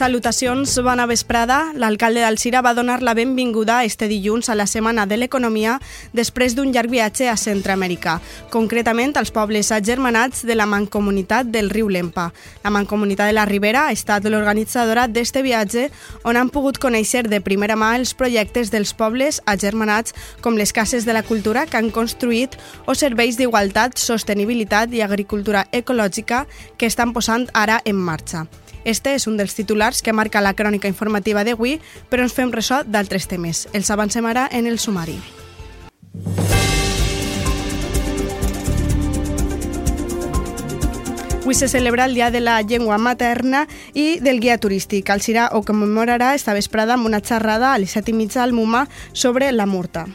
Salutacions, bona vesprada. L'alcalde d'Alcira va donar la benvinguda este dilluns a la Setmana de l'Economia després d'un llarg viatge a Centroamèrica, concretament als pobles agermanats de la Mancomunitat del riu Lempa. La Mancomunitat de la Ribera ha estat l'organitzadora d'este viatge on han pogut conèixer de primera mà els projectes dels pobles agermanats com les cases de la cultura que han construït o serveis d'igualtat, sostenibilitat i agricultura ecològica que estan posant ara en marxa. Este és un dels titulars que marca la crònica informativa d'avui, però ens fem ressò d'altres temes. Els avancem ara en el sumari. Avui se celebra el Dia de la Llengua Materna i del Guia Turístic. El Cirà ho commemorarà esta vesprada amb una xerrada a les set i mitja al MUMA sobre la Murta.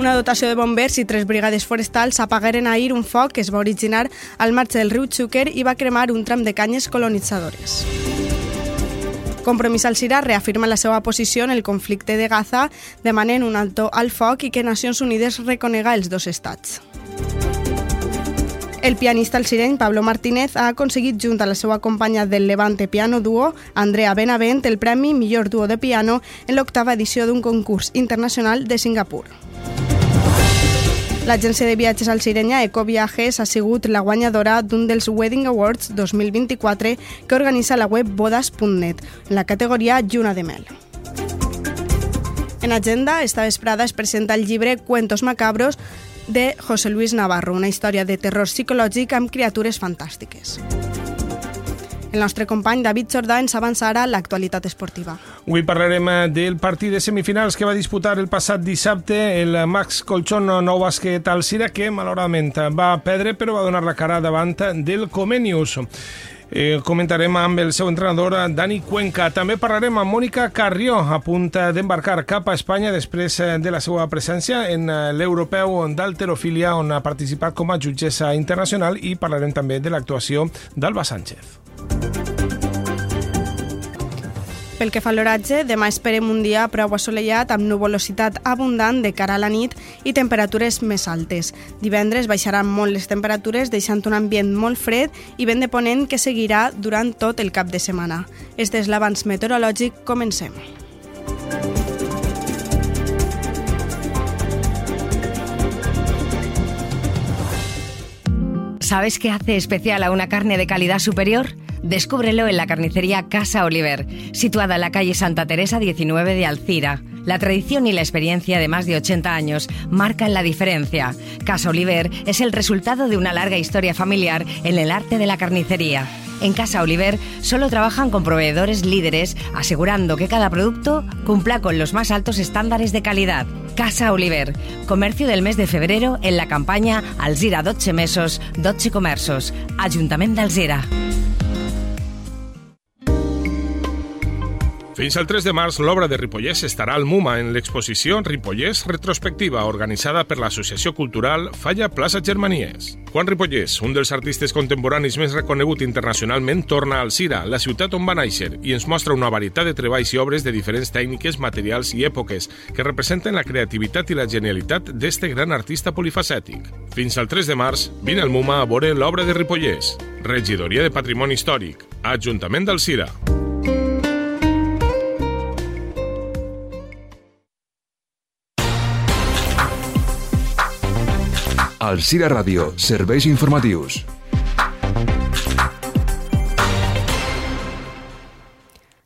Una dotació de bombers i tres brigades forestals apagaren ahir un foc que es va originar al marge del riu Xúquer i va cremar un tram de canyes colonitzadores. Compromís al Sira reafirma la seva posició en el conflicte de Gaza, demanant un alto al foc i que Nacions Unides reconega els dos estats. El pianista alcireny Pablo Martínez ha aconseguit, junt a la seva companya del Levante Piano Duo, Andrea Benavent, el premi Millor Duo de Piano en l'octava edició d'un concurs internacional de Singapur. L'agència de viatges alcirenya Ecoviajes ha sigut la guanyadora d'un dels Wedding Awards 2024 que organitza la web bodas.net, en la categoria Lluna de Mel. En agenda, esta vesprada es presenta el llibre Cuentos macabros de José Luis Navarro, una història de terror psicològic amb criatures fantàstiques. El nostre company David Jordà ens avançarà l'actualitat esportiva. Avui parlarem eh, del partit de semifinals que va disputar el passat dissabte el Max Colchón Nou Bàsquet Alcira, que malauradament va perdre però va donar la cara davant del Comenius. Eh, comentarem amb el seu entrenador, Dani Cuenca. També parlarem amb Mònica Carrió, a punt d'embarcar cap a Espanya després eh, de la seva presència en eh, l'europeu d'alterofília, on ha participat com a jutgessa internacional, i parlarem també de l'actuació d'Alba Sánchez. Pel que fa a l'oratge, demà esperem un dia prou assolellat amb nuvolositat abundant de cara a la nit i temperatures més altes. Divendres baixaran molt les temperatures, deixant un ambient molt fred i vent de ponent que seguirà durant tot el cap de setmana. Este és l'abans meteorològic, comencem. ¿Sabes qué hace especial a una carne de calidad superior? Descúbrelo en la carnicería Casa Oliver, situada en la calle Santa Teresa 19 de Alcira. La tradición y la experiencia de más de 80 años marcan la diferencia. Casa Oliver es el resultado de una larga historia familiar en el arte de la carnicería. En Casa Oliver solo trabajan con proveedores líderes, asegurando que cada producto cumpla con los más altos estándares de calidad. Casa Oliver, comercio del mes de febrero en la campaña Alzira 12 mesos, 12 comerços, Ajuntament d'Alzira. Fins al 3 de març, l'obra de Ripollès estarà al MUMA en l'exposició Ripollès Retrospectiva, organitzada per l'Associació Cultural Falla Plaça Germanies. Juan Ripollès, un dels artistes contemporanis més reconegut internacionalment, torna al Cira, la ciutat on va néixer, i ens mostra una varietat de treballs i obres de diferents tècniques, materials i èpoques que representen la creativitat i la genialitat d'este gran artista polifacètic. Fins al 3 de març, vine al MUMA a veure l'obra de Ripollès. Regidoria de Patrimoni Històric. Ajuntament del Cira. Alcira Ràdio, serveis informatius.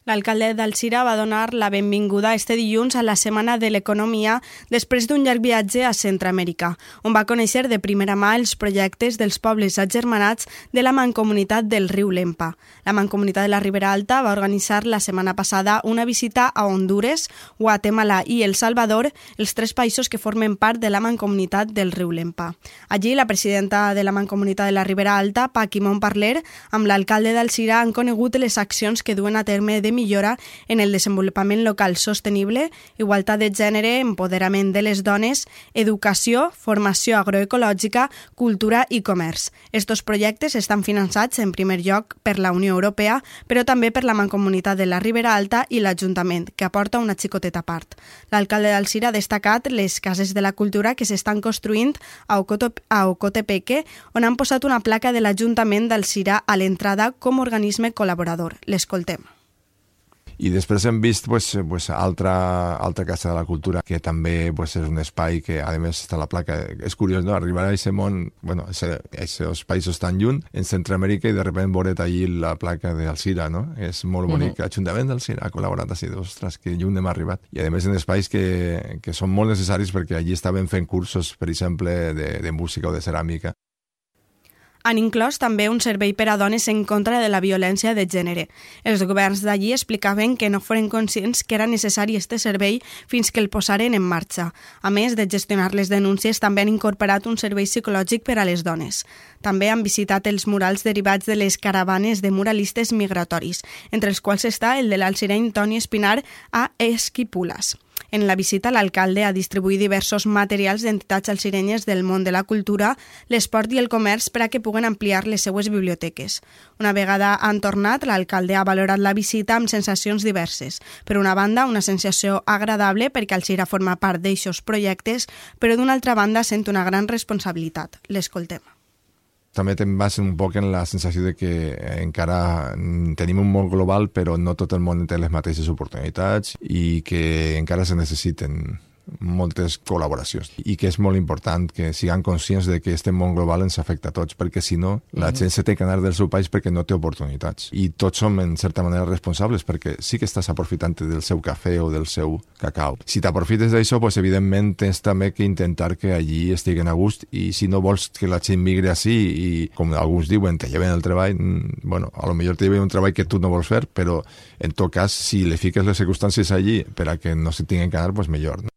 L'alcalde d'Alcira va donar la benvinguda este dilluns a la Setmana de l'Economia després d'un llarg viatge a Centroamèrica, on va conèixer de primera mà els projectes dels pobles agermanats de la Mancomunitat del riu Lempa. La Mancomunitat de la Ribera Alta va organitzar la setmana passada una visita a Honduras, Guatemala i El Salvador, els tres països que formen part de la Mancomunitat del riu Lempa. Allí, la presidenta de la Mancomunitat de la Ribera Alta, Paqui Montparler, amb l'alcalde d'Alcira han conegut les accions que duen a terme de millora en el desenvolupament local sostenible, igualtat de gènere, empoderament de les dones, educació, formació agroecològica, cultura i comerç. Estos projectes estan finançats en primer lloc per la Unió Europea, però també per la Mancomunitat de la Ribera Alta i l'Ajuntament, que aporta una xicoteta part. L'alcalde d'Alcira ha destacat les cases de la cultura que s'estan construint a, Ocotepeque, on han posat una placa de l'Ajuntament d'Alcira a l'entrada com a organisme col·laborador. L'escoltem i després hem vist pues, pues, altra, altra Casa de la Cultura que també pues, és un espai que a més està la placa, és curiós no? arribar a aquest món, bueno, aquests països tan lluny, en Centroamèrica i de repente veure allí la placa d'Alcira no? és molt bonic, uh -huh. l'Ajuntament d'Alcira ha col·laborat així, ostres, que lluny hem arribat i a més en espais que, que són molt necessaris perquè allí estaven fent cursos per exemple de, de música o de ceràmica han inclòs també un servei per a dones en contra de la violència de gènere. Els governs d'allí explicaven que no foren conscients que era necessari este servei fins que el posaren en marxa. A més de gestionar les denúncies, també han incorporat un servei psicològic per a les dones. També han visitat els murals derivats de les caravanes de muralistes migratoris, entre els quals està el de l'alcireny Toni Espinar a Esquipulas. En la visita, l'alcalde ha distribuït diversos materials d'entitats alcirenyes del món de la cultura, l'esport i el comerç per a que puguen ampliar les seues biblioteques. Una vegada han tornat, l'alcalde ha valorat la visita amb sensacions diverses. Per una banda, una sensació agradable perquè Alcira forma part d'eixos projectes, però d'una altra banda sent una gran responsabilitat. L'escoltem també te'n vas un poc en la sensació de que encara tenim un món global però no tot el món té les mateixes oportunitats i que encara se necessiten moltes col·laboracions i que és molt important que siguem conscients de que este món global ens afecta a tots perquè si no la gent se té que anar del seu país perquè no té oportunitats i tots som en certa manera responsables perquè sí que estàs aprofitant del seu cafè o del seu cacau. Si t'aprofites d'això, pues, evidentment tens també que intentar que allí estiguen a gust i si no vols que la gent migri així i com alguns diuen, te lleven el treball, mm, bueno, a lo millor te lleven un treball que tu no vols fer, però en tot cas, si li fiques les circumstàncies allí per a que no se tinguin que anar, pues millor. No?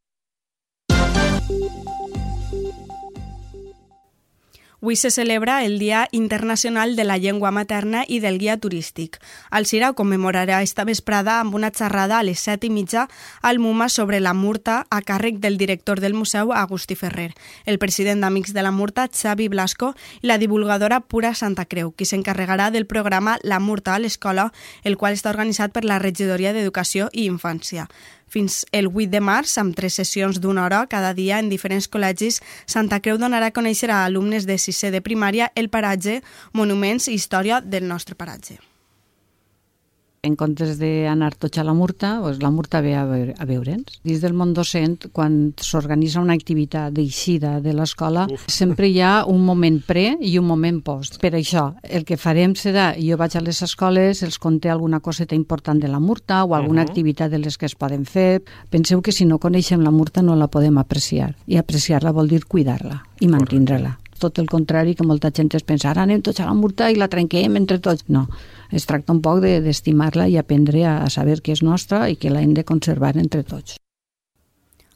Avui se celebra el Dia Internacional de la Llengua Materna i del Guia Turístic. El CIRA commemorarà esta vesprada amb una xerrada a les set i mitja al MUMA sobre la Murta a càrrec del director del museu, Agustí Ferrer, el president d'Amics de la Murta, Xavi Blasco, i la divulgadora Pura Santa Creu, qui s'encarregarà del programa La Murta a l'Escola, el qual està organitzat per la Regidoria d'Educació i Infància fins el 8 de març, amb tres sessions d'una hora cada dia en diferents col·legis, Santa Creu donarà a conèixer a alumnes de sisè de primària el paratge, monuments i història del nostre paratge en comptes d'anar tots a la Murta, doncs la Murta ve a, veure, a veure'ns. Dins del món docent, quan s'organitza una activitat d'eixida de l'escola, sempre hi ha un moment pre i un moment post. Per això, el que farem serà, jo vaig a les escoles, els conté alguna coseta important de la Murta o alguna uh -huh. activitat de les que es poden fer. Penseu que si no coneixem la Murta no la podem apreciar. I apreciar-la vol dir cuidar-la i mantindre-la tot el contrari que molta gent es pensa ara anem tots a la murta i la trenquem entre tots. No, es tracta un poc d'estimar-la i aprendre a, a saber que és nostra i que l'hem de conservar entre tots.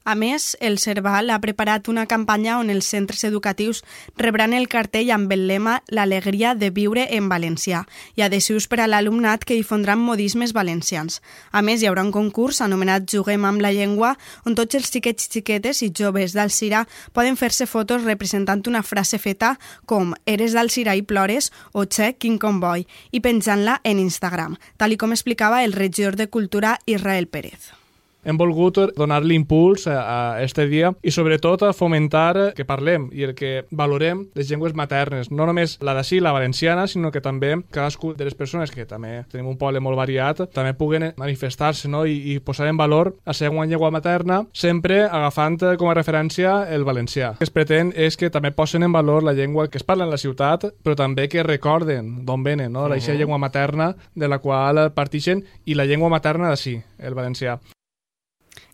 A més, el Cerval ha preparat una campanya on els centres educatius rebran el cartell amb el lema L'alegria de viure en valencià i adhesius per a l'alumnat que difondran modismes valencians. A més, hi haurà un concurs anomenat Juguem amb la llengua on tots els xiquets xiquetes i joves d'Alcira poden fer-se fotos representant una frase feta com Eres d'Alcira i plores o Che, quin convoi i penjant-la en Instagram, tal i com explicava el regidor de Cultura Israel Pérez hem volgut donar-li impuls a, a este dia i sobretot a fomentar que parlem i el que valorem les llengües maternes, no només la d'ací, la valenciana, sinó que també cadascú de les persones que també tenim un poble molt variat, també puguen manifestar-se no? I, i posar en valor la seva llengua materna, sempre agafant com a referència el valencià. El que es pretén és que també posen en valor la llengua que es parla en la ciutat, però també que recorden d'on venen, no? la uh -huh. llengua materna de la qual partixen i la llengua materna d'ací, el valencià.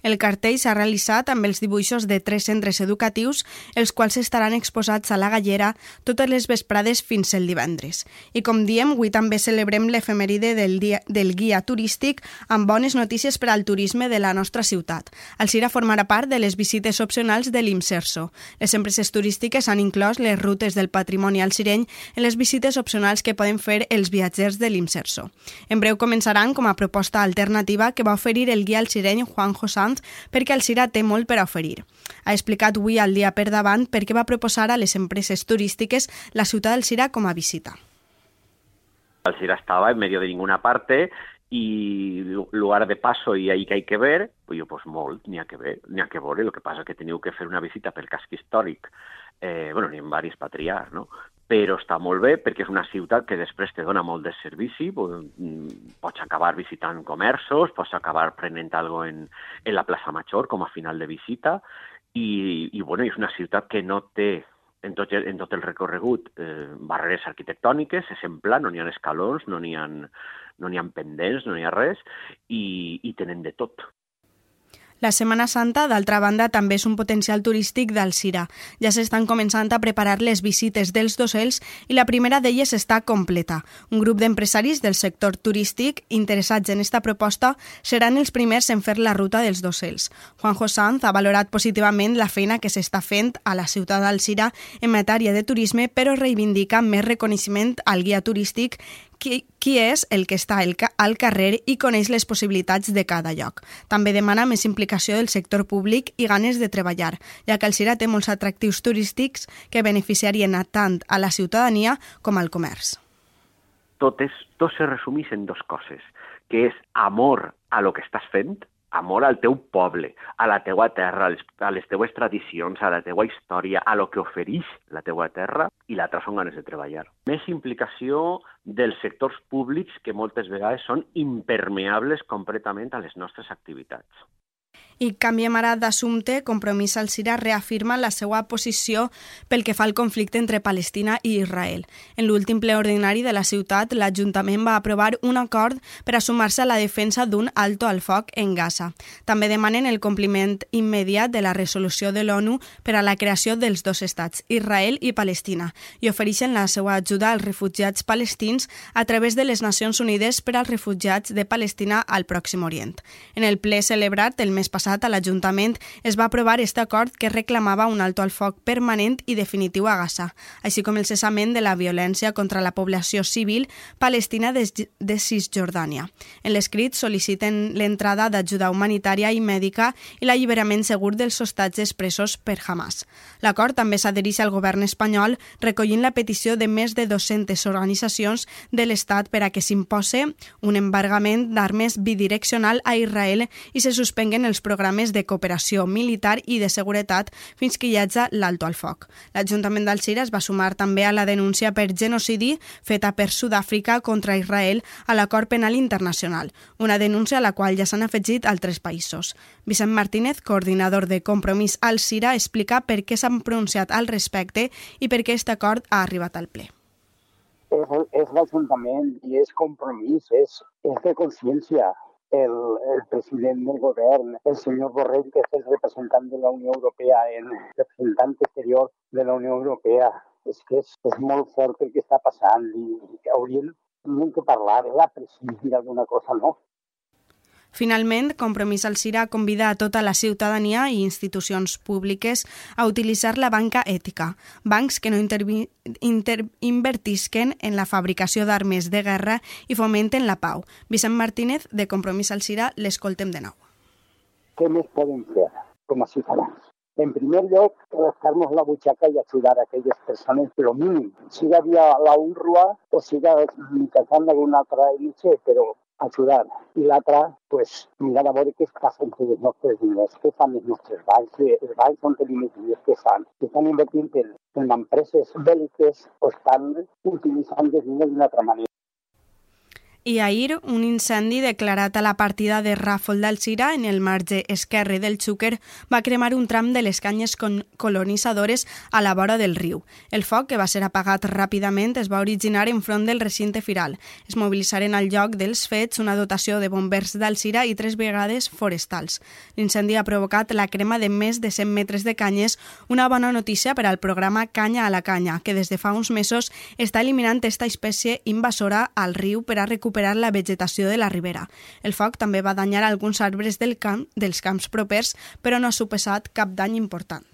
El cartell s'ha realitzat amb els dibuixos de tres centres educatius, els quals estaran exposats a la Gallera totes les vesprades fins el divendres. I com diem, avui també celebrem l'efemèride del, dia, del guia turístic amb bones notícies per al turisme de la nostra ciutat. El CIRA formarà part de les visites opcionals de l'IMSERSO. Les empreses turístiques han inclòs les rutes del patrimoni al Sireny en les visites opcionals que poden fer els viatgers de l'IMSERSO. En breu començaran com a proposta alternativa que va oferir el guia al Sireny Juanjo Sanz perquè el CIRA té molt per a oferir. Ha explicat avui al dia per davant per què va proposar a les empreses turístiques la ciutat del CIRA com a visita. El CIRA estaba en medio de ninguna parte y lugar de paso y ahí que hay que ver, pues jo, pues molt, n'hi ha que ver, n'hi ha que veure, el que passa que teniu que fer una visita pel casc històric, eh, bueno, n'hi ha varis per triar, no? Però està molt bé perquè és una ciutat que després te dona molt de servici, mm, pots acabar visitant comerços, pots acabar prenent algo en, en la plaça Major com a final de visita, i, i bueno, és una ciutat que no té en tot, en tot el recorregut eh, barreres arquitectòniques, és en pla, no n'hi ha escalons, no n'hi ha, no ha pendents, no n'hi ha res, i, i tenen de tot. La Setmana Santa, d'altra banda, també és un potencial turístic del Cira. Ja s'estan començant a preparar les visites dels docels i la primera d'elles està completa. Un grup d'empresaris del sector turístic interessats en esta proposta seran els primers en fer la ruta dels docels. Juanjo Sanz ha valorat positivament la feina que s'està fent a la ciutat d'Alcira en matèria de turisme, però reivindica més reconeixement al guia turístic qui, qui és el que està al carrer i coneix les possibilitats de cada lloc. També demana més implicació del sector públic i ganes de treballar, ja que el Cira té molts atractius turístics que beneficiarien a tant a la ciutadania com al comerç. Tot, és, tot se resumís en dos coses, que és amor a lo que estàs fent, amor al teu poble, a la teua terra, a les, a les teues tradicions, a la teua història, a lo que ofereix la teua terra, i l'altra són ganes de treballar. Més implicació dels sectors públics que moltes vegades són impermeables completament a les nostres activitats. I canviem ara d'assumpte. Compromís al Cira reafirma la seva posició pel que fa al conflicte entre Palestina i Israel. En l'últim ple ordinari de la ciutat, l'Ajuntament va aprovar un acord per a sumar-se a la defensa d'un alto al foc en Gaza. També demanen el compliment immediat de la resolució de l'ONU per a la creació dels dos estats, Israel i Palestina, i ofereixen la seva ajuda als refugiats palestins a través de les Nacions Unides per als refugiats de Palestina al Pròxim Orient. En el ple celebrat el mes passat passat a l'Ajuntament es va aprovar aquest acord que reclamava un alto al foc permanent i definitiu a Gaza, així com el cessament de la violència contra la població civil palestina de, de Cisjordània. En l'escrit sol·liciten l'entrada d'ajuda humanitària i mèdica i l'alliberament segur dels hostatges presos per Hamas. L'acord també s'adhereix al govern espanyol recollint la petició de més de 200 organitzacions de l'Estat per a que s'impose un embargament d'armes bidireccional a Israel i se suspenguen els programes programes de cooperació militar i de seguretat fins que hi hagi l'alto al foc. L'Ajuntament d'Alcira es va sumar també a la denúncia per genocidi feta per Sud-àfrica contra Israel a l'acord penal internacional, una denúncia a la qual ja s'han afegit altres països. Vicent Martínez, coordinador de Compromís Alcira, explica per què s'han pronunciat al respecte i per què aquest acord ha arribat al ple. És, és l'Ajuntament i és compromís, és, és de consciència el, el president del govern, el senyor Borrell, que és el representant de la Unió Europea, el representant exterior de la Unió Europea. És que és, és molt fort el que està passant i, i haurien que parlar, eh, la pressió d'alguna cosa, no? Finalment, Compromís al Cira convida a tota la ciutadania i institucions públiques a utilitzar la banca ètica, bancs que no invertisquen en la fabricació d'armes de guerra i fomenten la pau. Vicent Martínez, de Compromís al Cira, l'escoltem de nou. Què més podem fer com a ciutadans? En primer lloc, rascar-nos la butxaca i ajudar a aquelles persones, però mínim, siga via la UNRWA o siga mitjançant d'alguna altra INC, però ajudar. I l'altra, pues, mirar a veure què passa entre els nostres diners, què fan els nostres bancs, els bancs on tenim els diners, què fan. En, en empreses bèl·liques o estan utilitzant els diners d'una altra manera i ahir un incendi declarat a la partida de Ràfol d'Alcira en el marge esquerre del Xúquer va cremar un tram de les canyes colonitzadores a la vora del riu. El foc, que va ser apagat ràpidament, es va originar enfront del recinte firal. Es mobilitzaren al lloc dels fets una dotació de bombers d'Alcira i tres vegades forestals. L'incendi ha provocat la crema de més de 100 metres de canyes, una bona notícia per al programa Canya a la Canya, que des de fa uns mesos està eliminant esta espècie invasora al riu per a recuperar recuperar la vegetació de la ribera. El foc també va danyar alguns arbres del camp, dels camps propers, però no ha suposat cap dany important.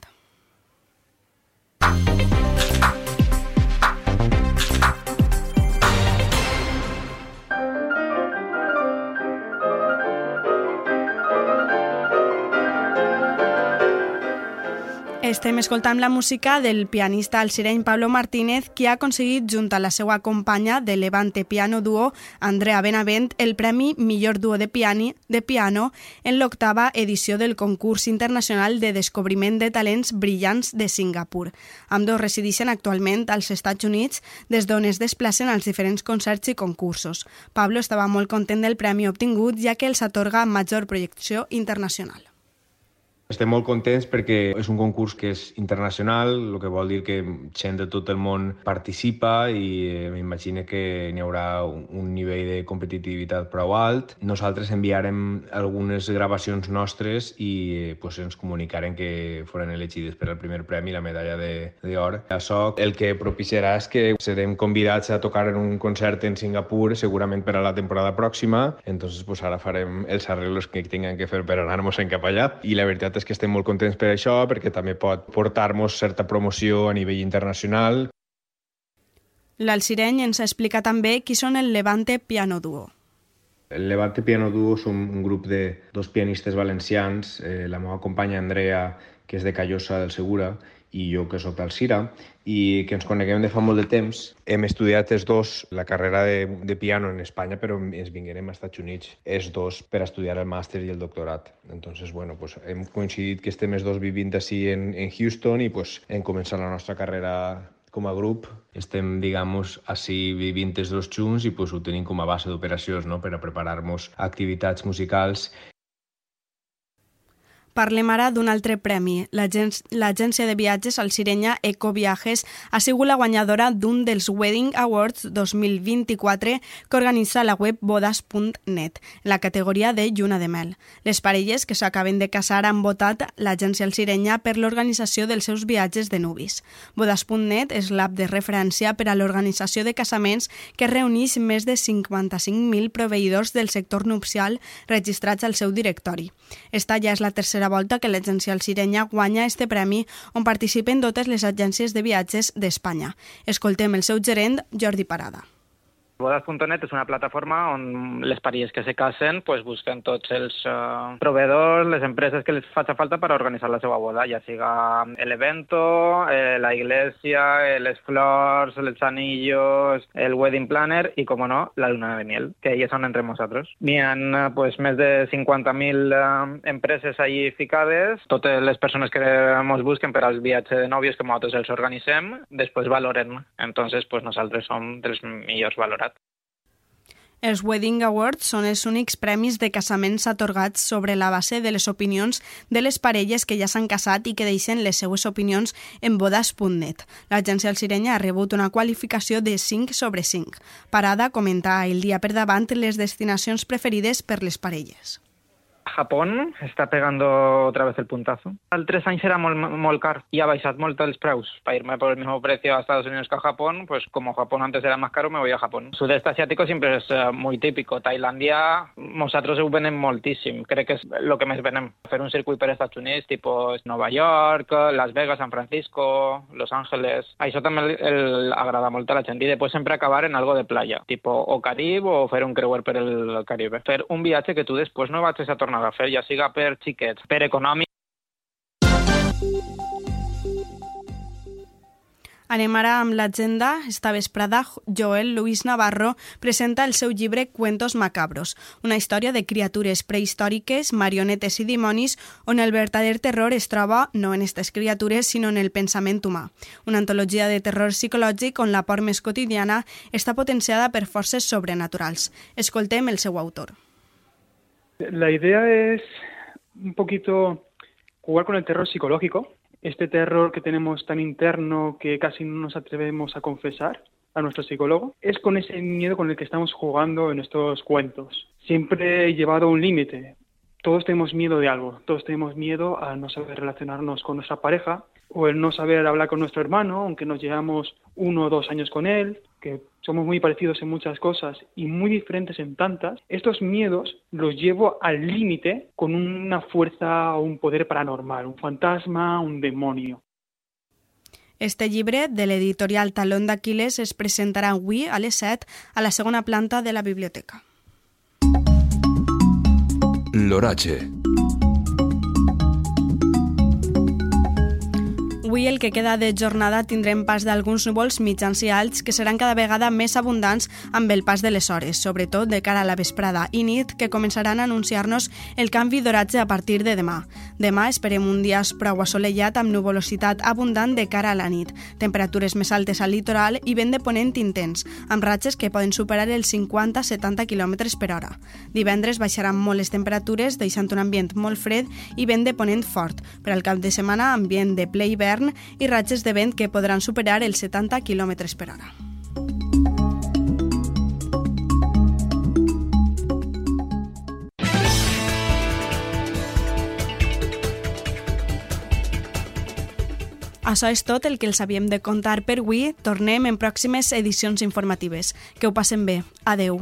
Estem escoltant la música del pianista alcireny Pablo Martínez, qui ha aconseguit, junt a la seva companya de Levante Piano Duo, Andrea Benavent, el Premi Millor Duo de, piani, de Piano en l'octava edició del concurs internacional de descobriment de talents brillants de Singapur. Ambdós resideixen actualment als Estats Units, des d'on es desplacen als diferents concerts i concursos. Pablo estava molt content del premi obtingut, ja que els atorga major projecció internacional. Estem molt contents perquè és un concurs que és internacional, el que vol dir que gent de tot el món participa i eh, m'imagino que n'hi haurà un nivell de competitivitat prou alt. Nosaltres enviarem algunes gravacions nostres i eh, pues, ens comunicarem que foren elegides per al primer premi, la medalla d'or. Això el que propiciarà és que serem convidats a tocar en un concert en Singapur, segurament per a la temporada pròxima, entonces pues, ara farem els arreglos que tinguem que fer per anar-nos en cap allà i la veritat és que estem molt contents per això, perquè també pot portar-nos certa promoció a nivell internacional. L'Alcireny ens explica també qui són el Levante Piano Duo. El Levante Piano Duo som un grup de dos pianistes valencians, eh, la meva companya Andrea, que és de Callosa del Segura, i jo que sóc d'Alcira, i que ens coneguem de fa molt de temps. Hem estudiat els dos la carrera de, de piano en Espanya, però ens vinguérem als Estats Units els dos per estudiar el màster i el doctorat. Entonces, bueno, pues hem coincidit que estem els dos vivint així en, en Houston i pues, hem començat la nostra carrera com a grup estem, digamos, així vivint els dos junts i pues, ho tenim com a base d'operacions no? per a preparar-nos activitats musicals Parlem ara d'un altre premi. L'agència de viatges al Sirenya Ecoviajes ha sigut la guanyadora d'un dels Wedding Awards 2024 que organitza la web bodas.net, la categoria de lluna de mel. Les parelles que s'acaben de casar han votat l'agència al Sirenya per l'organització dels seus viatges de nuvis. Bodas.net és l'app de referència per a l'organització de casaments que reuneix més de 55.000 proveïdors del sector nupcial registrats al seu directori. Esta ja és la tercera tercera volta que l'agència Alcirenya guanya este premi on participen totes les agències de viatges d'Espanya. Escoltem el seu gerent, Jordi Parada. Bodas.net és una plataforma on les parelles que se casen pues, busquen tots els uh, proveedors, les empreses que les faci falta per organitzar la seva boda, ja siga l'evento, eh, la iglesia, eh, les flors, els anillos, el wedding planner i, com no, la luna de miel, que hi són entre nosaltres. N'hi ha pues, més de 50.000 uh, empreses allí ficades, totes les persones que ens busquen per als viatges de nòvios que nosaltres els organitzem, després valoren. Entonces, pues, nosaltres som dels millors valorats. Els Wedding Awards són els únics premis de casaments atorgats sobre la base de les opinions de les parelles que ja s'han casat i que deixen les seues opinions en bodas.net. L'agència Sirenya ha rebut una qualificació de 5 sobre 5. Parada comenta el dia per davant les destinacions preferides per les parelles. Japón està pegando otra vez el puntazo. Al tres anys era molt, molt car i ha baixat molt els preus. Para irme por el mismo precio a Estados Unidos que a Japón, pues como Japón antes era más caro, me voy a Japón. Sudeste asiático siempre es uh, muy típico. Tailandia, nosaltres ho venem moltíssim. Crec que és el que més venem. Fer un circuit per Estats Units, tipus Nova York, Las Vegas, San Francisco, Los Ángeles... Això també el, el agrada molt a la gent. I després sempre acabar en algo de playa, tipo o o fer un creuer per el Caribe. Fer un viatge que tu després no vaig a tornar a fer, ja siga per xiquets, per econòmic, Anem ara amb l'agenda. Esta vesprada, Joel Luis Navarro presenta el seu llibre Cuentos macabros, una història de criatures prehistòriques, marionetes i dimonis, on el verdader terror es troba no en aquestes criatures, sinó en el pensament humà. Una antologia de terror psicològic on la por més quotidiana està potenciada per forces sobrenaturals. Escoltem el seu autor. La idea es un poquito jugar con el terror psicológico, este terror que tenemos tan interno que casi no nos atrevemos a confesar a nuestro psicólogo, es con ese miedo con el que estamos jugando en estos cuentos. Siempre llevado a un límite. Todos tenemos miedo de algo, todos tenemos miedo a no saber relacionarnos con nuestra pareja o el no saber hablar con nuestro hermano, aunque nos llevamos uno o dos años con él, que somos muy parecidos en muchas cosas y muy diferentes en tantas, estos miedos los llevo al límite con una fuerza o un poder paranormal, un fantasma, un demonio. Este llibre de l'editorial Talón d'Aquiles es presentarà avui a les 7 a la segona planta de la biblioteca. L'oratge. Avui el que queda de jornada tindrem pas d'alguns núvols mitjans i alts que seran cada vegada més abundants amb el pas de les hores, sobretot de cara a la vesprada i nit que començaran a anunciar-nos el canvi d'oratge a partir de demà. Demà esperem un dia prou assolellat amb nuvolositat abundant de cara a la nit, temperatures més altes al litoral i vent de ponent intens, amb ratxes que poden superar els 50-70 km per hora. Divendres baixaran molt les temperatures, deixant un ambient molt fred i vent de ponent fort. Per al cap de setmana, ambient de ple hivern hivern i ratxes de vent que podran superar els 70 km per hora. Això és tot el que els havíem de contar per avui. Tornem en pròximes edicions informatives. Que ho passen bé. Adeu.